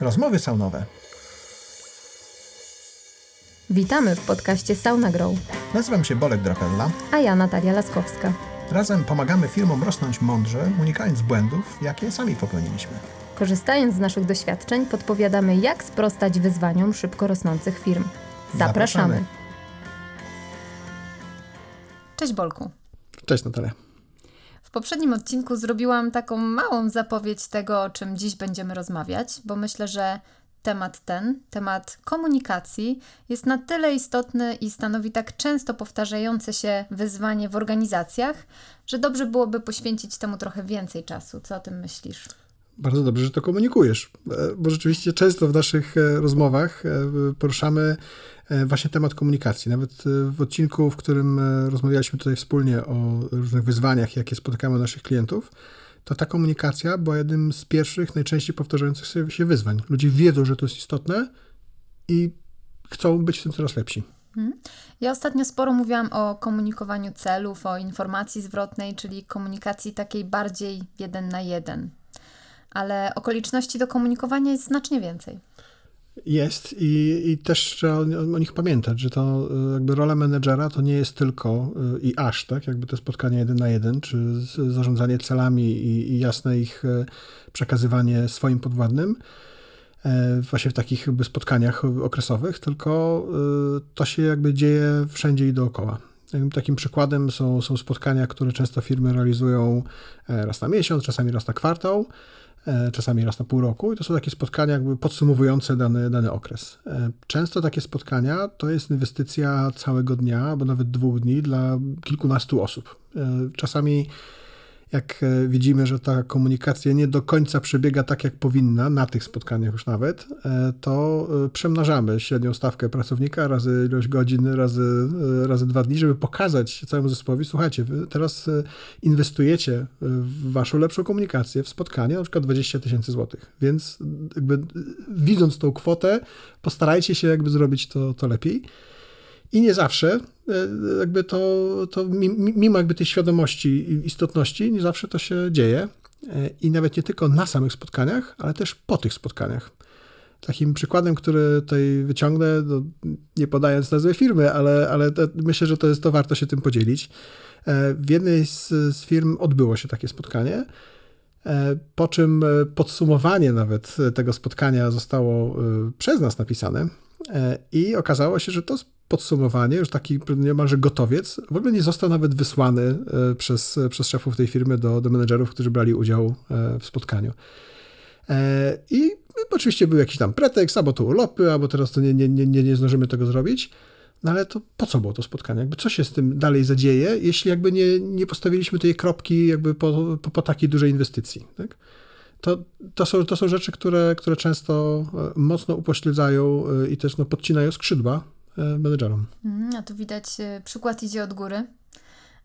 Rozmowy saunowe. Witamy w podcaście Sauna Grow. Nazywam się Bolek Drapella. A ja Natalia Laskowska. Razem pomagamy firmom rosnąć mądrze, unikając błędów, jakie sami popełniliśmy. Korzystając z naszych doświadczeń, podpowiadamy, jak sprostać wyzwaniom szybko rosnących firm. Zapraszamy. Zapraszamy. Cześć Bolku. Cześć Natalia. W poprzednim odcinku zrobiłam taką małą zapowiedź tego, o czym dziś będziemy rozmawiać, bo myślę, że temat ten, temat komunikacji, jest na tyle istotny i stanowi tak często powtarzające się wyzwanie w organizacjach, że dobrze byłoby poświęcić temu trochę więcej czasu. Co o tym myślisz? Bardzo dobrze, że to komunikujesz, e, bo rzeczywiście często w naszych e, rozmowach e, poruszamy właśnie temat komunikacji. Nawet w odcinku, w którym rozmawialiśmy tutaj wspólnie o różnych wyzwaniach, jakie spotykamy naszych klientów, to ta komunikacja była jednym z pierwszych, najczęściej powtarzających się wyzwań. Ludzie wiedzą, że to jest istotne i chcą być w tym coraz lepsi. Mhm. Ja ostatnio sporo mówiłam o komunikowaniu celów, o informacji zwrotnej, czyli komunikacji takiej bardziej jeden na jeden. Ale okoliczności do komunikowania jest znacznie więcej. Jest i, i też trzeba o, nich pamiętać, że to y, jakby rola menedżera to nie jest tylko y, i aż, tak, jakby te spotkania jeden na jeden, czy zarządzanie celami i, i jasne ich y, przekazywanie swoim podwładnym, e, właśnie w takich jakby spotkaniach okresowych, tylko to się jakby dzieje wszędzie i dookoła. Takim przykładem są, są spotkania, które często firmy realizują e, raz na miesiąc, czasami raz na kwartał, E, czasami raz na pół roku i to są takie spotkania jakby podsumowujące dany, dany okres. E, często takie spotkania to jest inwestycja całego dnia, albo nawet dwóch dni dla kilkunastu osób. E, czasami jak e, widzimy, że ta komunikacja nie do końca przebiega tak, jak powinna, na tych spotkaniach już nawet, e, to e, przemnażamy średnią stawkę pracownika razy ilość godzin, razy, razy dwa dni, żeby pokazać całemu zespołowi, słuchajcie, teraz inwestujecie w waszą lepszą komunikację, w spotkanie, na przykład 20 tysięcy złotych, więc jakby widząc tą kwotę, postarajcie się jakby zrobić to, to lepiej. I nie zawsze, e, jakby to, to mimo jakby tej świadomości istotności, nie zawsze to się dzieje. E, I nawet nie tylko na samych spotkaniach, ale też po tych spotkaniach. Takim przykładem, który tutaj wyciągnę, no, nie podając nazwy firmy, ale, ale to, myślę, że to jest to warto się tym podzielić. E, w jednej z, z firm odbyło się takie spotkanie, po czym podsumowanie nawet tego spotkania zostało przez nas napisane i okazało się, że to podsumowanie, już taki niemalże gotowiec, w ogóle nie został nawet wysłany e, przez, przez szefów tej firmy do, do menedżerów, którzy brali udział e, w spotkaniu. E, I oczywiście był jakiś tam pretekst, albo to urlopy, albo teraz to nie, nie, nie, nie zdążymy tego zrobić. No ale to po co było to spotkanie? Jakby co się z tym dalej zadzieje, jeśli jakby nie, nie postawiliśmy tej kropki jakby po, po, po takiej dużej inwestycji, tak? To, to, są, to są rzeczy, które, które często mocno upośledzają i też no, podcinają skrzydła E, menedżerom. Mm, a tu widać, e, przykład idzie od góry,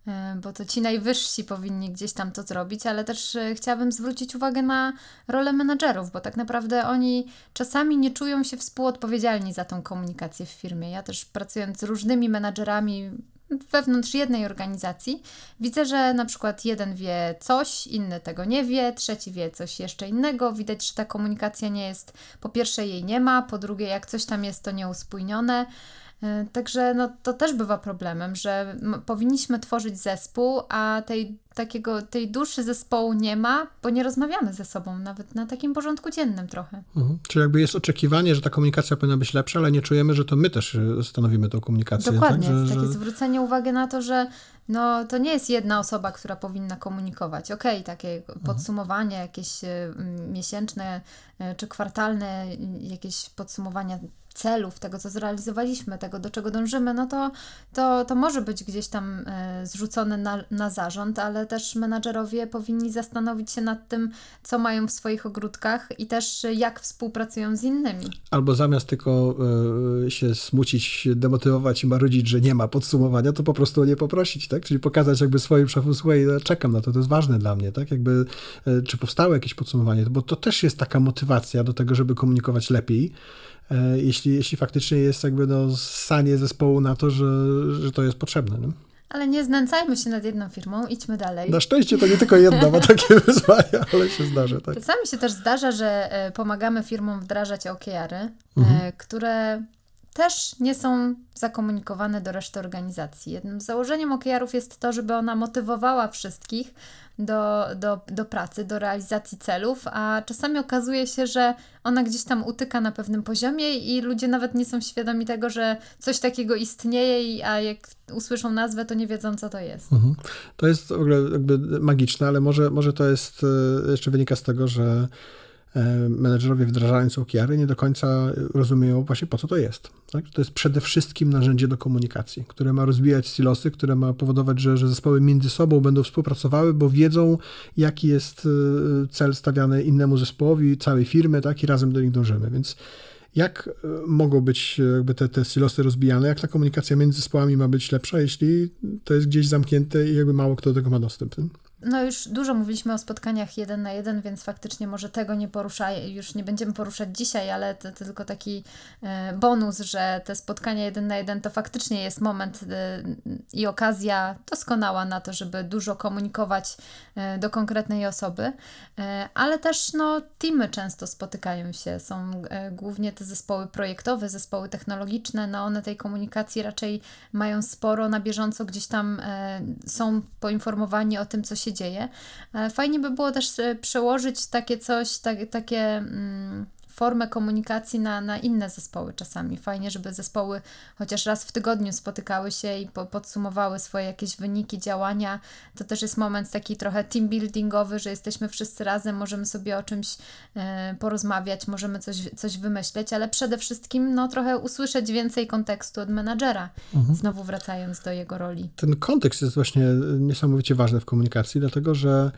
e, bo to ci najwyżsi powinni gdzieś tam to zrobić, ale też chciałabym zwrócić uwagę na rolę menedżerów, bo tak naprawdę oni czasami nie czują się współodpowiedzialni za tą komunikację w firmie. Ja też pracując z różnymi menedżerami wewnątrz jednej organizacji, widzę, że na przykład jeden wie coś, inny tego nie wie, trzeci wie coś jeszcze innego. Widać, że ta komunikacja nie jest, po pierwsze jej nie ma, po drugie jak coś tam jest, to nieuspójnione. E, także no, to też bywa problemem, że powinniśmy tworzyć zespół, a tej, takiego, tej duszy zespołu nie ma, bo nie rozmawiamy ze sobą, nawet na takim porządku dziennym trochę. Mhm. Czyli jakby jest oczekiwanie, że ta komunikacja powinna być lepsza, ale nie czujemy, że to my też e, stanowimy tą komunikację. Dokładnie, tak? że, takie że... zwrócenie uwagi na to, że no, to nie jest jedna osoba, która powinna komunikować. Okej, okay, takie mhm. podsumowanie, jakieś y, miesięczne czy kwartalne, jakieś podsumowania celów, tego co zrealizowaliśmy, tego do czego dążymy, no to, to, to może być gdzieś tam y, zrzucone na, na zarząd, ale też menadżerowie powinni zastanowić się nad tym, co mają w swoich ogródkach i też jak współpracują z innymi. Albo zamiast tylko y, się smucić, demotywować i marudzić, że nie ma podsumowania, to po prostu nie poprosić, tak? Czyli pokazać jakby swoim szefom, słuchaj, no, czekam na to, to jest ważne dla mnie, tak? Jakby, y, czy powstało jakieś podsumowanie, bo to też jest taka motywacja do tego, żeby komunikować lepiej, jeśli jeśli, jeśli faktycznie jest jakby no, sanie zespołu na to, że, że to jest potrzebne. Nie? Ale nie znęcajmy się nad jedną firmą, idźmy dalej. Na szczęście to nie tylko jedna ma takie wyzwania, ale się zdarza. Tak. Czasami się też zdarza, że e, pomagamy firmom wdrażać OKR-y, e, mhm. które też nie są zakomunikowane do reszty organizacji. Jednym z założeniem OKR-ów jest to, żeby ona motywowała wszystkich do, do, do pracy, do realizacji celów, a czasami okazuje się, że ona gdzieś tam utyka na pewnym poziomie i ludzie nawet nie są świadomi tego, że coś takiego istnieje, a jak usłyszą nazwę, to nie wiedzą, co to jest. Mhm. To jest w ogóle jakby magiczne, ale może, może to jest e, jeszcze wynika z tego, że menedżerowie wdrażając OKR nie do końca rozumieją właśnie po co to jest. Tak? To jest przede wszystkim narzędzie do komunikacji, które ma rozbijać silosy, które ma powodować, że, że zespoły między sobą będą współpracowały, bo wiedzą, jaki jest e, cel stawiany innemu zespołowi, całej firmy, tak? i razem do nich dążymy. Więc jak e, mogą być jakby te, te silosy rozbijane, jak ta komunikacja między zespołami ma być lepsza, jeśli to jest gdzieś zamknięte i jakby mało kto do tego ma dostęp? No już dużo mówiliśmy o spotkaniach jeden na jeden, więc faktycznie może tego nie porusza, już nie będziemy poruszać dzisiaj, ale to, to tylko taki e, bonus, że te spotkania jeden na jeden to faktycznie jest moment e, i okazja doskonała na to, żeby dużo komunikować e, do konkretnej osoby, ale też no, teamy często spotykają się, są głównie te zespoły projektowe, zespoły technologiczne, no one tej komunikacji raczej mają sporo, na bieżąco gdzieś tam są poinformowani o tym, co się dzieje. Fajnie by było też e, przełożyć takie coś, tak, takie mm, formę komunikacji na, na inne zespoły czasami. Fajnie, żeby zespoły chociaż raz w tygodniu spotykały się i po, podsumowały swoje jakieś wyniki, działania. To też jest moment taki trochę team buildingowy, że jesteśmy wszyscy razem, możemy sobie o czymś e, porozmawiać, możemy coś, coś wymyśleć, ale przede wszystkim no, trochę usłyszeć więcej kontekstu od menadżera, mhm. znowu wracając do jego roli. Ten kontekst jest właśnie niesamowicie ważny w komunikacji, dlatego że E,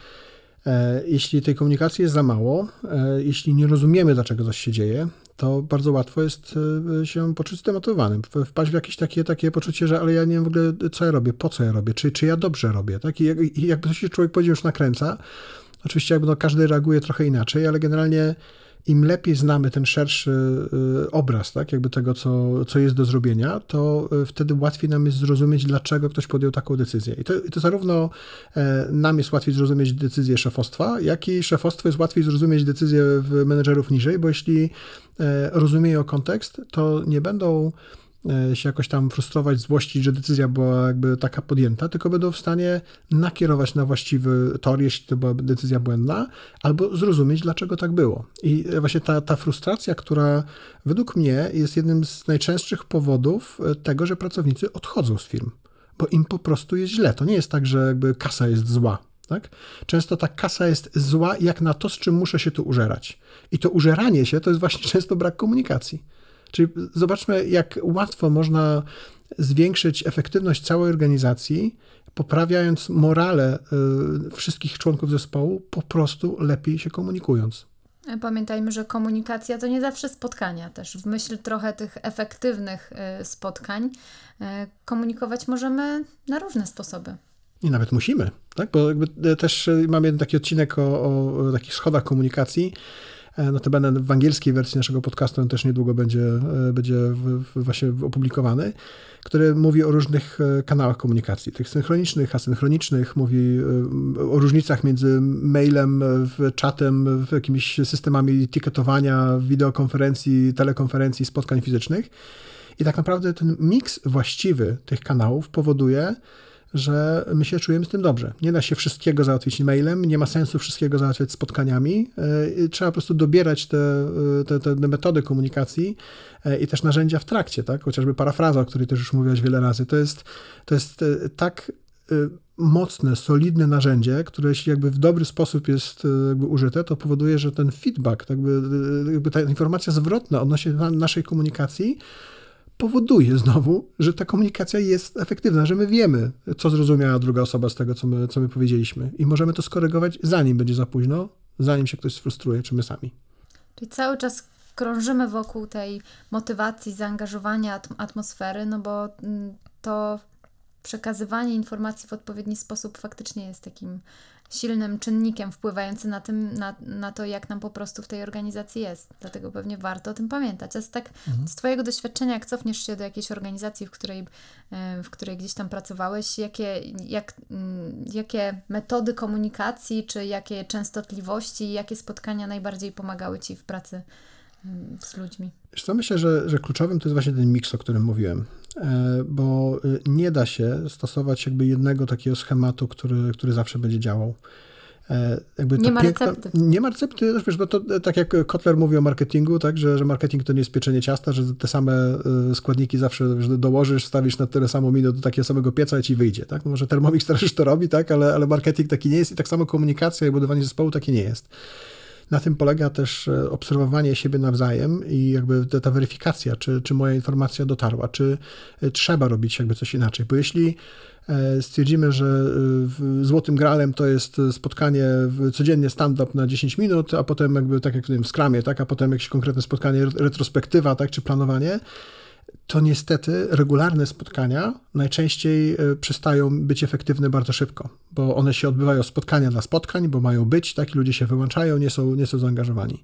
jeśli tej komunikacji jest za mało, e, jeśli nie rozumiemy, dlaczego coś się dzieje, to bardzo łatwo jest e, się poczuć zdemotywowanym, wpaść w jakieś takie, takie poczucie, że ale ja nie wiem w ogóle, co ja robię, po co ja robię, czy, czy ja dobrze robię. Tak? I, jakby coś się człowiek powiedział już nakręca, oczywiście jakby no, każdy reaguje trochę inaczej, ale generalnie im lepiej znamy ten szerszy y, obraz, tak, jakby tego, co, co jest do zrobienia, to y, wtedy łatwiej nam jest zrozumieć, dlaczego ktoś podjął taką decyzję. I to, to zarówno e, nam jest łatwiej zrozumieć decyzję szefostwa, jak i szefostwo jest łatwiej zrozumieć decyzję menedżerów niżej, bo jeśli e, rozumieją kontekst, to nie będą się jakoś tam frustrować, złościć, że decyzja była jakby taka podjęta, tylko będą w stanie nakierować na właściwy tor, jeśli to była decyzja błędna, albo zrozumieć, dlaczego tak było. I właśnie ta, ta frustracja, która według mnie jest jednym z najczęstszych powodów e, tego, że pracownicy odchodzą z firm, bo im po prostu jest źle. To nie jest tak, że jakby kasa jest zła. Tak? Często ta kasa jest zła jak na to, z czym muszę się tu użerać. I to użeranie się to jest właśnie często brak komunikacji. Czyli zobaczmy, jak łatwo można zwiększyć efektywność całej organizacji, poprawiając morale y, wszystkich członków zespołu, po prostu lepiej się komunikując. Pamiętajmy, że komunikacja to nie zawsze spotkania też. W myśl trochę tych efektywnych y, spotkań y, komunikować możemy na różne sposoby. I nawet musimy, tak? Bo jakby też mamy jeden taki odcinek o, o takich schodach komunikacji, notabene w angielskiej wersji naszego podcastu on też niedługo będzie, e, będzie właśnie opublikowany, który mówi o różnych e, kanałach komunikacji, tych synchronicznych, asynchronicznych, mówi o różnicach między mailem, czatem, jakimiś systemami etykietowania, wideokonferencji, telekonferencji, spotkań fizycznych. I tak naprawdę ten miks właściwy tych kanałów powoduje, że my się czujemy z tym dobrze. Nie da się wszystkiego załatwić mailem, nie ma sensu wszystkiego załatwiać spotkaniami. E, trzeba po prostu dobierać te, e, te, te metody komunikacji e, i też narzędzia w trakcie, tak? Chociażby parafraza, o której też już mówiłaś wiele razy. To jest, to jest tak mocne, solidne narzędzie, które jeśli jakby w dobry sposób jest jakby użyte, to powoduje, że ten feedback, jakby, jakby ta informacja zwrotna odnośnie naszej komunikacji powoduje znowu, że ta komunikacja jest efektywna, że my wiemy, co zrozumiała druga osoba z tego, co my, co my powiedzieliśmy i możemy to skorygować, zanim będzie za późno, zanim się ktoś sfrustruje, czy my sami. Czyli cały czas krążymy wokół tej motywacji, zaangażowania atmosfery, no bo mm, to przekazywanie informacji w odpowiedni sposób faktycznie jest takim silnym czynnikiem wpływającym na, tym, na, na to, jak nam po prostu w tej organizacji jest. Dlatego pewnie warto o tym pamiętać. A z, tak, mhm. z Twojego doświadczenia, jak cofniesz się do jakiejś organizacji, w której, e, w której gdzieś tam pracowałeś, jakie, jak, mm, jakie metody komunikacji, czy jakie częstotliwości, jakie spotkania najbardziej pomagały Ci w pracy mm, z ludźmi? co, myślę, że, że kluczowym to jest właśnie ten miks, o którym mówiłem, bo y, nie da się stosować jakby jednego takiego schematu, który, który zawsze będzie działał. E, nie ma piękna, recepty. Nie ma recepty, wiesz, bo to e, tak jak Kotler mówi o marketingu, tak, że, że marketing to nie jest pieczenie ciasta, że te same składniki zawsze że dołożysz, stawisz na tyle samo minut do takiego samego pieca i ci wyjdzie. Tak? No może Thermomix też to robi, tak? ale, ale marketing taki nie jest i tak samo komunikacja i budowanie zespołu takie nie jest. Na tym polega też e, obserwowanie siebie nawzajem i jakby ta, ta weryfikacja, czy, czy moja informacja dotarła, czy e, trzeba robić jakby coś inaczej. Bo jeśli e, stwierdzimy, że złotym gralem to jest spotkanie, codziennie stand-up na 10 minut, a potem jakby tak jak w skramie, tak, a potem jakieś konkretne spotkanie, retrospektywa, tak, czy planowanie, to niestety regularne spotkania najczęściej e, przestają być efektywne bardzo szybko, bo one się odbywają spotkania dla spotkań, bo mają być, tak, ludzie się wyłączają, nie są, nie są zaangażowani.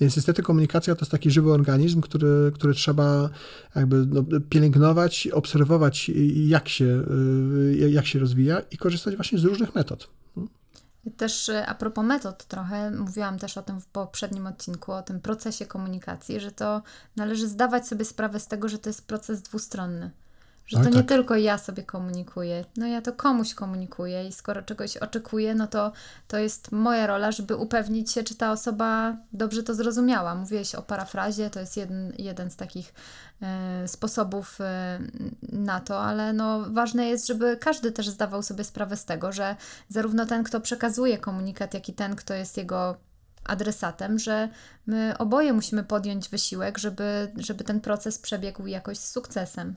Więc niestety komunikacja to jest taki żywy organizm, który, który trzeba jakby no, pielęgnować, obserwować, jak się, e, jak się rozwija i korzystać właśnie z różnych metod. Też e, a propos metod trochę, mówiłam też o tym w poprzednim odcinku, o tym procesie komunikacji, że to należy zdawać sobie sprawę z tego, że to jest proces dwustronny. Że to tak. nie tylko ja sobie komunikuję, no ja to komuś komunikuję i skoro czegoś oczekuję, no to to jest moja rola, żeby upewnić się, czy ta osoba dobrze to zrozumiała. Mówiłeś o parafrazie, to jest jeden, jeden z takich e, sposobów e, na to, ale no ważne jest, żeby każdy też zdawał sobie sprawę z tego, że zarówno ten, kto przekazuje komunikat, jak i ten, kto jest jego adresatem, że my oboje musimy podjąć wysiłek, żeby, żeby ten proces przebiegł jakoś z sukcesem.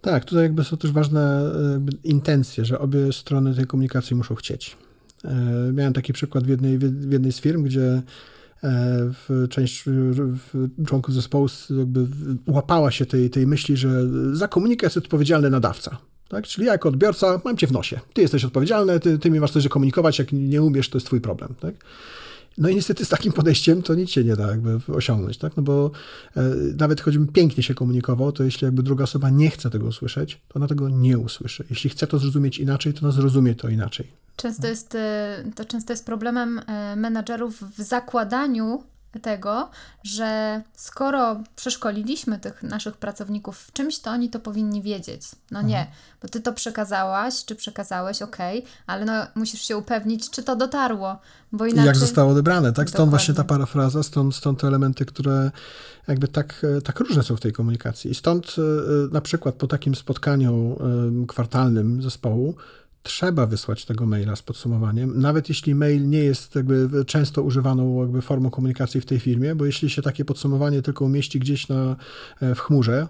Tak, tutaj jakby są też ważne intencje, że obie strony tej komunikacji muszą chcieć. E, miałem taki przykład w jednej, w jednej z firm, gdzie e, w część członków zespołu jakby łapała się tej, tej myśli, że za komunikat jest odpowiedzialny nadawca. Tak? Czyli ja jako odbiorca mam cię w nosie. Ty jesteś odpowiedzialny, ty, ty mi masz coś komunikować, jak nie umiesz, to jest twój problem. Tak? No i niestety z takim podejściem to nic się nie da jakby osiągnąć, tak? No bo e, nawet choćbym pięknie się komunikował, to jeśli jakby druga osoba nie chce tego usłyszeć, to ona tego nie usłyszy. Jeśli chce to zrozumieć inaczej, to ona zrozumie to inaczej. Często jest, e, to często jest problemem e, menadżerów w zakładaniu tego, że skoro przeszkoliliśmy tych naszych pracowników w czymś, to oni to powinni wiedzieć. No nie, mhm. bo ty to przekazałaś, czy przekazałeś, ok, ale no musisz się upewnić, czy to dotarło, bo inaczej... Jak zostało odebrane, tak? Stąd Dokładnie. właśnie ta parafraza, stąd, stąd te elementy, które jakby tak, tak różne są w tej komunikacji. I stąd e, na przykład po takim spotkaniu kwartalnym zespołu trzeba wysłać tego maila z podsumowaniem, nawet jeśli mail nie jest jakby często używaną jakby formą komunikacji w tej firmie, bo jeśli się takie podsumowanie tylko umieści gdzieś na, e, w chmurze,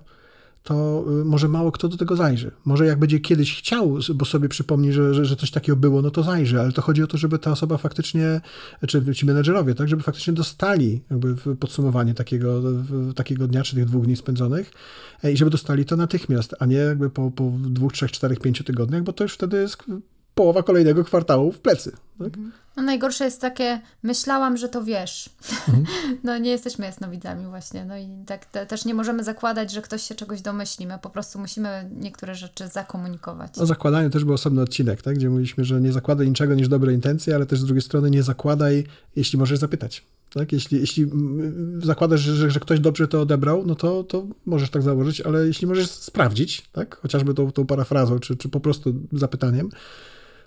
to y, może mało kto do tego zajrzy. Może jak będzie kiedyś chciał, bo sobie przypomni, że, że, że, coś takiego było, no to zajrzy, ale to chodzi o to, żeby ta osoba faktycznie, czy ci menedżerowie, tak, żeby faktycznie dostali jakby podsumowanie takiego, takiego dnia, czy tych dwóch dni spędzonych e, i żeby dostali to natychmiast, a nie jakby po, po dwóch, trzech, czterech, pięciu tygodniach, bo to już wtedy jest połowa kolejnego kwartału w plecy. Tak? Mhm. No najgorsze jest takie, myślałam, że to wiesz. Mhm. no nie jesteśmy jasnowidzami właśnie. No i tak te, też nie możemy zakładać, że ktoś się czegoś domyśli. My po prostu musimy niektóre rzeczy zakomunikować. O zakładaniu też był osobny odcinek, tak? gdzie mówiliśmy, że nie zakładaj niczego niż dobre intencje, ale też z drugiej strony nie zakładaj, jeśli możesz zapytać. Tak? Jeśli, jeśli zakładasz, że, że ktoś dobrze to odebrał, no to, to możesz tak założyć, ale jeśli możesz sprawdzić, tak? chociażby tą, tą parafrazą, czy, czy po prostu zapytaniem,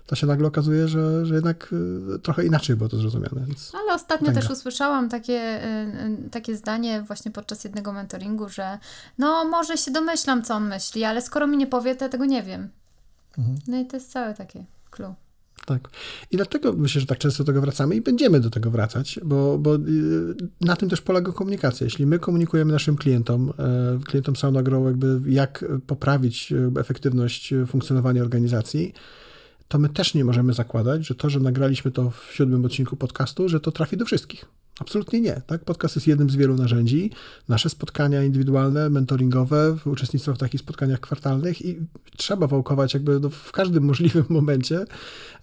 to się nagle okazuje, że, że jednak y, trochę inaczej było to zrozumiane. Ale ostatnio też usłyszałam takie, y, y, takie zdanie właśnie podczas jednego mentoringu, że no może się domyślam, co on myśli, ale skoro mi nie powie, to ja tego nie wiem. Mhm. No i to jest całe takie clue. Tak. I dlatego myślę, że tak często do tego wracamy i będziemy do tego wracać, bo, bo na tym też polega komunikacja. Jeśli my komunikujemy naszym klientom, e, klientom SoundAgrow, jakby jak poprawić efektywność funkcjonowania organizacji, to my też nie możemy zakładać, że to, że nagraliśmy to w siódmym odcinku podcastu, że to trafi do wszystkich. Absolutnie nie. Tak? Podcast jest jednym z wielu narzędzi. Nasze spotkania indywidualne, mentoringowe, uczestnictwo w takich spotkaniach kwartalnych i trzeba wałkować jakby no w każdym możliwym momencie,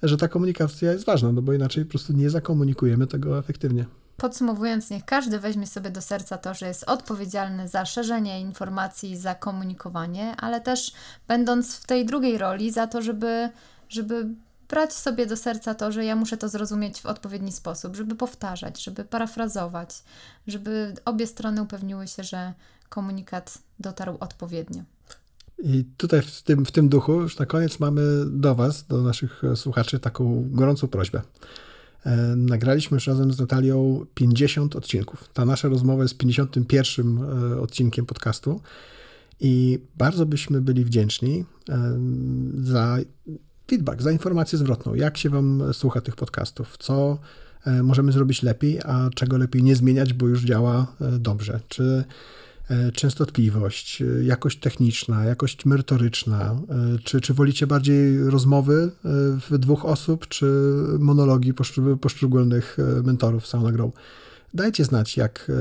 że ta komunikacja jest ważna, no bo inaczej po prostu nie zakomunikujemy tego efektywnie. Podsumowując, niech każdy weźmie sobie do serca to, że jest odpowiedzialny za szerzenie informacji, za komunikowanie, ale też będąc w tej drugiej roli, za to, żeby, żeby brać sobie do serca to, że ja muszę to zrozumieć w odpowiedni sposób, żeby powtarzać, żeby parafrazować, żeby obie strony upewniły się, że komunikat dotarł odpowiednio. I tutaj w tym, w tym duchu już na koniec mamy do Was, do naszych słuchaczy, taką gorącą prośbę. E, nagraliśmy już razem z Natalią 50 odcinków. Ta nasza rozmowa jest 51 e, odcinkiem podcastu i bardzo byśmy byli wdzięczni e, za feedback, za informację zwrotną. Jak się Wam słucha tych podcastów? Co możemy zrobić lepiej, a czego lepiej nie zmieniać, bo już działa dobrze? Czy E, częstotliwość, e, jakość techniczna, jakość merytoryczna? E, czy, czy wolicie bardziej rozmowy w dwóch osób, czy monologi poszczególnych mentorów Sauna Grow? Dajcie znać, jak,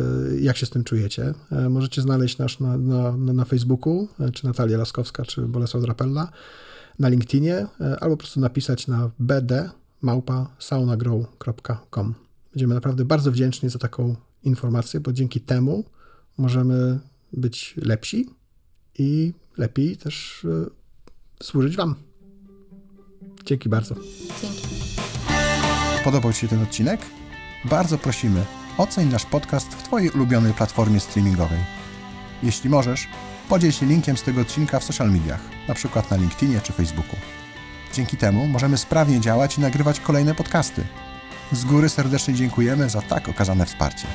jak się z tym czujecie. Możecie znaleźć nas na, na, na Facebooku, czy Natalia Laskowska, czy Bolesław Drapella, na LinkedInie, albo po prostu napisać na bd małpa saunagrow.com. Będziemy naprawdę bardzo wdzięczni za taką informację, bo dzięki temu możemy być lepsi i lepiej też e, służyć Wam. Dzięki bardzo. Dzięki. Podobał Ci się ten odcinek? Bardzo prosimy, oceń nasz podcast w Twojej ulubionej platformie streamingowej. Jeśli możesz, podziel się linkiem z tego odcinka w social mediach, na przykład na LinkedInie czy Facebooku. Dzięki temu możemy sprawnie działać i nagrywać kolejne podcasty. Z góry serdecznie dziękujemy za tak okazane wsparcie.